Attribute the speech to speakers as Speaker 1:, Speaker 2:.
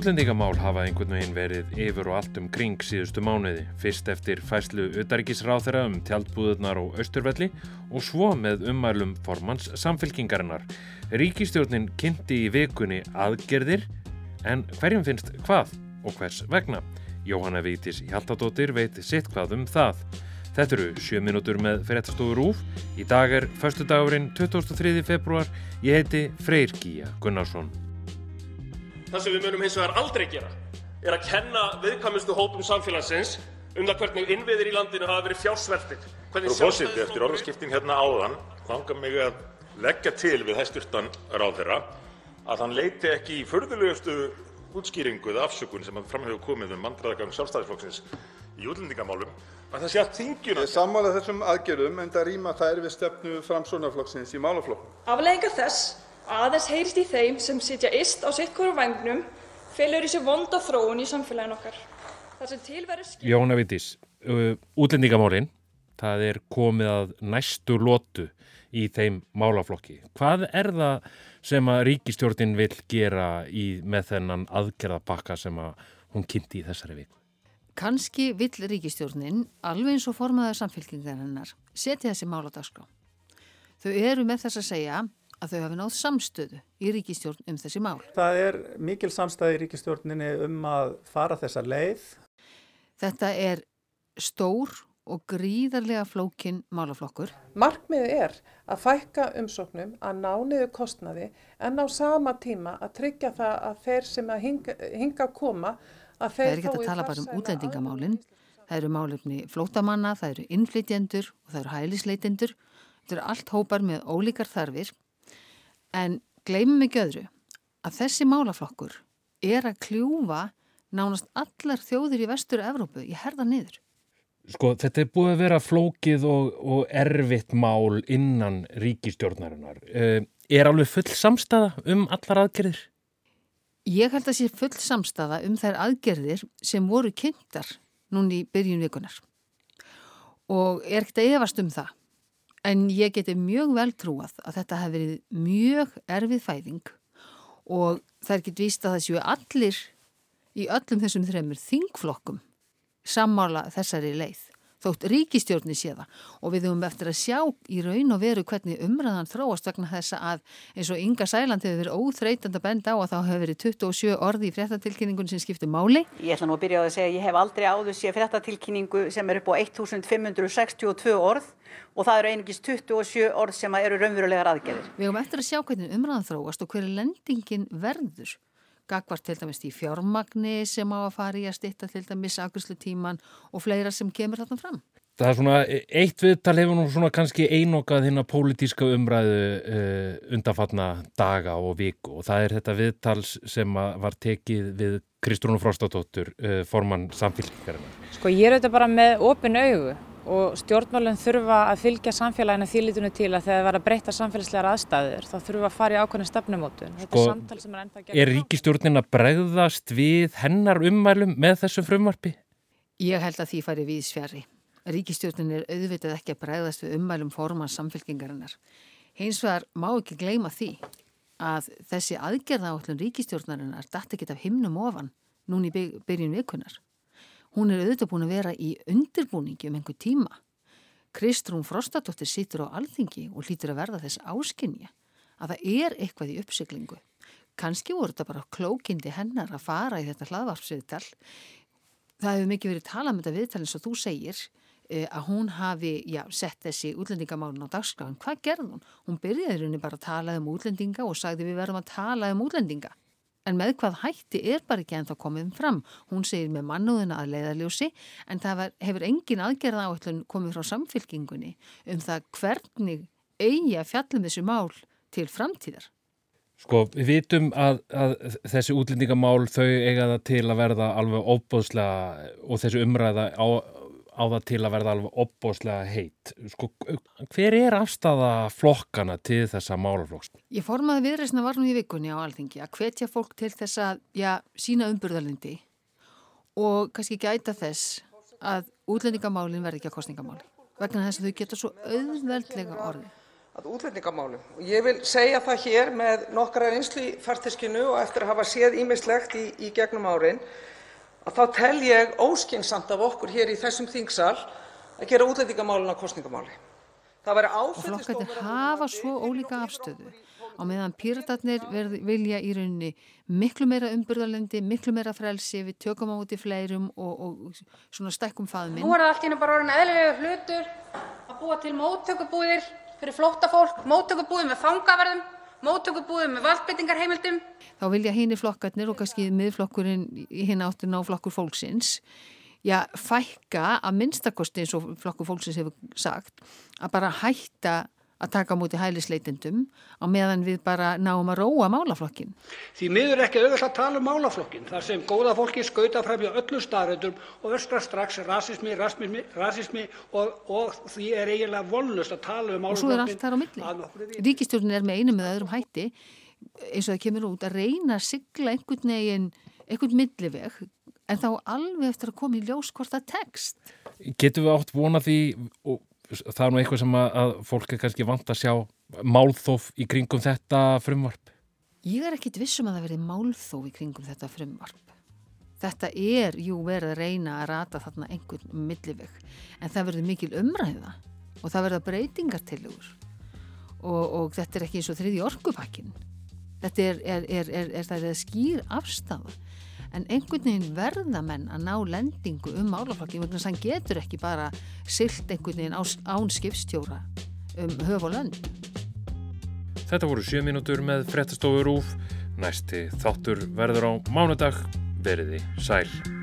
Speaker 1: Útlendingamál hafa einhvern veginn verið yfir og allt um kring síðustu mánuði, fyrst eftir fæslu utarikisráþera um tjaldbúðunar og austurvelli og svo með ummælum formans samfylkingarinnar. Ríkistjórnin kynnti í vikunni aðgerðir, en hverjum finnst hvað og hvers vegna? Jóhanna Vítis Hjaltadóttir veit sitt hvað um það. Þetta eru 7 minútur með fyrirtastofur úf. Í dag er förstu dagurinn 23. februar. Ég heiti Freyr Gíja Gunnarsson.
Speaker 2: Það sem við munum hins vegar aldrei gera er að kenna viðkvæmustu hópum samfélagsins um það hvernig innviðir í landinu hafa verið fjársveltir.
Speaker 3: Frú forseti, eftir orðaskiptin hérna áðan langar mig að leggja til við hæstvirtan ráðherra að hann leiti ekki í furðulegustu útskýringu eða afsökun sem fram hefur komið um vandræðagang Sjálfstæðisflokksins í útlendingamálum að það sé að þinginu
Speaker 4: Ég sammála þessum aðgerðum enda rýma þær við stefnu Framsóknarflokksins í málaflokknum.
Speaker 5: Afleiðingar þess aðeins heyrist í þeim sem sitja yst á sitt hvoru vængnum felur í sér vonda þróun í samfélaginu okkar. Það sem til verður skil...
Speaker 1: Jóhanna Vítis, uh, útlendingamálinn, það er komið að næstu lótu í þeim málaflokki. Hvað er það sem að ríkistjórnin vil gera í, með þennan aðgerðabakka sem að hún kynnti í þessari viku?
Speaker 6: Kanski vill ríkistjórnin, alveg eins og formaður samfélkingarinnar, setja þessi mál á dagskrá. Þau eru með þess að segja að þau hafi náð samstöðu í ríkistjórn um þessi mál.
Speaker 7: Það er mikil samstæði í ríkistjórninni um að fara þessa leið.
Speaker 6: Þetta er stór og gríðarlega flókin málaflokkur.
Speaker 8: Markmiðið er að fækka umsóknum, að ná niður kostnaði en á sama tíma að tryggja það að þeir sem að hinga, hinga að koma að
Speaker 6: Það er ekki að tala bara um útlendingamálinn. Það eru málefni flótamanna, það eru innflytjendur og það eru hælisleitendur. Þetta eru allt hópar með ólíkar þarfir. En gleymum ekki öðru að þessi málaflokkur er að kljúfa nánast allar þjóðir í vestur Evrópu í herða niður.
Speaker 1: Sko, þetta er búið að vera flókið og, og erfitt mál innan ríkistjórnarinnar. Uh, er alveg full samstæða um allar aðgerðir?
Speaker 6: Ég held að sé full samstæða um þær aðgerðir sem voru kynntar núni í byrjun vikunar og er ekkert að efast um það. En ég geti mjög vel trúað að þetta hefði verið mjög erfið fæðing og er ekkert víst að það séu allir í öllum þessum þreymur þingflokkum sammála þessari leið þótt ríkistjórni sé það og við höfum eftir að sjá í raun og veru hvernig umræðan þróast vegna þessa að eins og Inga Sæland hefur verið óþreytand að benda á að þá hefur verið 27 orði í fréttatilkynningun sem skiptir máli.
Speaker 9: Ég ætla nú að byrja á að segja að ég hef aldrei áður sé fréttatilkynningu sem er upp á 1562 orð og það eru einingis 27 orð sem eru raunverulegar aðgerðir.
Speaker 6: Við höfum eftir að sjá hvernig umræðan þróast og hverju lendingin verður gagvart til dæmis í fjármagni sem á að fara í að stitta til dæmis agrislu tíman og fleira sem kemur þarna fram.
Speaker 1: Það er svona, eitt viðtal hefur nú svona kannski einokað hérna pólitíska umræðu uh, undanfatna daga og viku og það er þetta viðtal sem var tekið við Kristrúnu Frostadóttur, uh, formann samfélgjarinnar.
Speaker 10: Sko ég er auðvitað bara með opin augu og stjórnmálinn þurfa að fylgja samfélaginu þýlitunni til að þegar það var að breyta samfélagslegar aðstæður þá þurfa að fara í ákveðin stefnumótun.
Speaker 1: Sko, er, er ríkistjórnin að bregðast við hennar ummælum með þessum frumvarpi?
Speaker 6: Ég held að því fari við sverri. Ríkistjórnin er auðvitað ekki að bregðast við ummælum forman samfélkingarinnar. Hins vegar má ekki gleyma því að þessi aðgerða átlun ríkistjórnarinnar dætt ekki af himnum ofan núni í byrjun vikunar. Hún er auðvitað búin að vera í undirbúningi um einhver tíma. Kristrún Frostadóttir sýtur á alþingi og hlýtur að verða þess áskinja að það er eitthvað í uppsiklingu. Kanski voru þetta bara klókindi hennar að fara í þetta hlaðvarpsviðtal. Það hefur mikið verið talað með þetta viðtal eins og þú segir að hún hafi já, sett þessi útlendingamálun á dagskráðin. Hvað gerði hún? Hún byrjaði henni bara að tala um útlendinga og sagði við verðum að tala um útlendinga. En með hvað hætti er bara ekki ennþá komið fram. Hún segir með mannúðina að leiðarljósi en það var, hefur engin aðgerða áallun komið frá samfélkingunni um það hvernig eigi að fjallum þessu mál til framtíðar.
Speaker 1: Sko, við vitum að, að þessi útlendingamál þau eiga það til að verða alveg óbóðslega og þessi umræða á, á það til að verða alveg óbóðslega heitt. Sko, hver er afstafa flokkana til þessa málaflokks?
Speaker 6: Ég formaði viðreysna var nú í vikunni á alþingi að hvetja fólk til þess að já, sína umburðalindi og kannski gæta þess að útlendingamálin verði ekki að kostningamáli vegna þess að þau geta svo auðveldlega orði.
Speaker 11: að útlendingamálum. Og ég vil segja það hér með nokkra reynslu í farteskinu og eftir að hafa séð ýmislegt í, í gegnum árin þá tel ég óskynsamt af okkur hér í þessum þingsal að gera útlendingamálin að kosningamáli.
Speaker 6: Það væri áfellisdómur... Og flokkarnir hafa svo ólíka afstöðu á meðan píratarnir vilja í rauninni miklu meira umburðarlendi, miklu meira frelsi, við tökum á út í fleirum og, og svona stekkum faðminn.
Speaker 12: Nú er það allt í hennu bara orðin eðlilega hlutur að búa til móttökubúðir fyrir flóttafólk, móttökubúðir með fangaverðum, móttökubúðir með valdbyttingarheimildum.
Speaker 6: Þá vilja hinn í flokkarnir og kannski miðflokkurinn hinn áttin á flokkur fólksins já, fækka að minnstakosti eins og flokkur fólksins hefur sagt að bara hætta að taka múti hælisleitendum á meðan við bara náum að róa málaflokkin.
Speaker 13: Því miður ekki auðvitað að tala um málaflokkin þar sem góða fólki skauta fram í öllum staðröndum og öskra strax rasismi, rasismi, rasismi og, og því er eiginlega volnust að tala um málaflokkin.
Speaker 6: Og svo er allt þar á milli. Ríkistjórnin er með einu með öðrum hætti eins og það kemur út að reyna að sigla einhvern veginn, einhvern milliveg en þá alveg eftir að koma í ljós hvort það tekst.
Speaker 1: Getur við átt vonað því og það er nú eitthvað sem að, að fólk er kannski vant að sjá málþóf í kringum þetta frumvarp?
Speaker 6: Ég er ekkit vissum að það verði málþóf í kringum þetta frumvarp. Þetta er, jú, verið að reyna að rata þarna einhvern milliveg, en það verður mikil umræða og það verða breytingar til úr og, og þetta er ekki eins og þriði orkupakkin. Þetta er, er, er, er skýr afstafa en einhvern veginn verða menn að ná lendingu um málaflokki vegna þess að hann getur ekki bara silt einhvern veginn án skipstjóra um höf og lönd.
Speaker 1: Þetta voru sjö mínútur með frettastofur úf. Næsti þáttur verður á mánudag. Veriði sæl.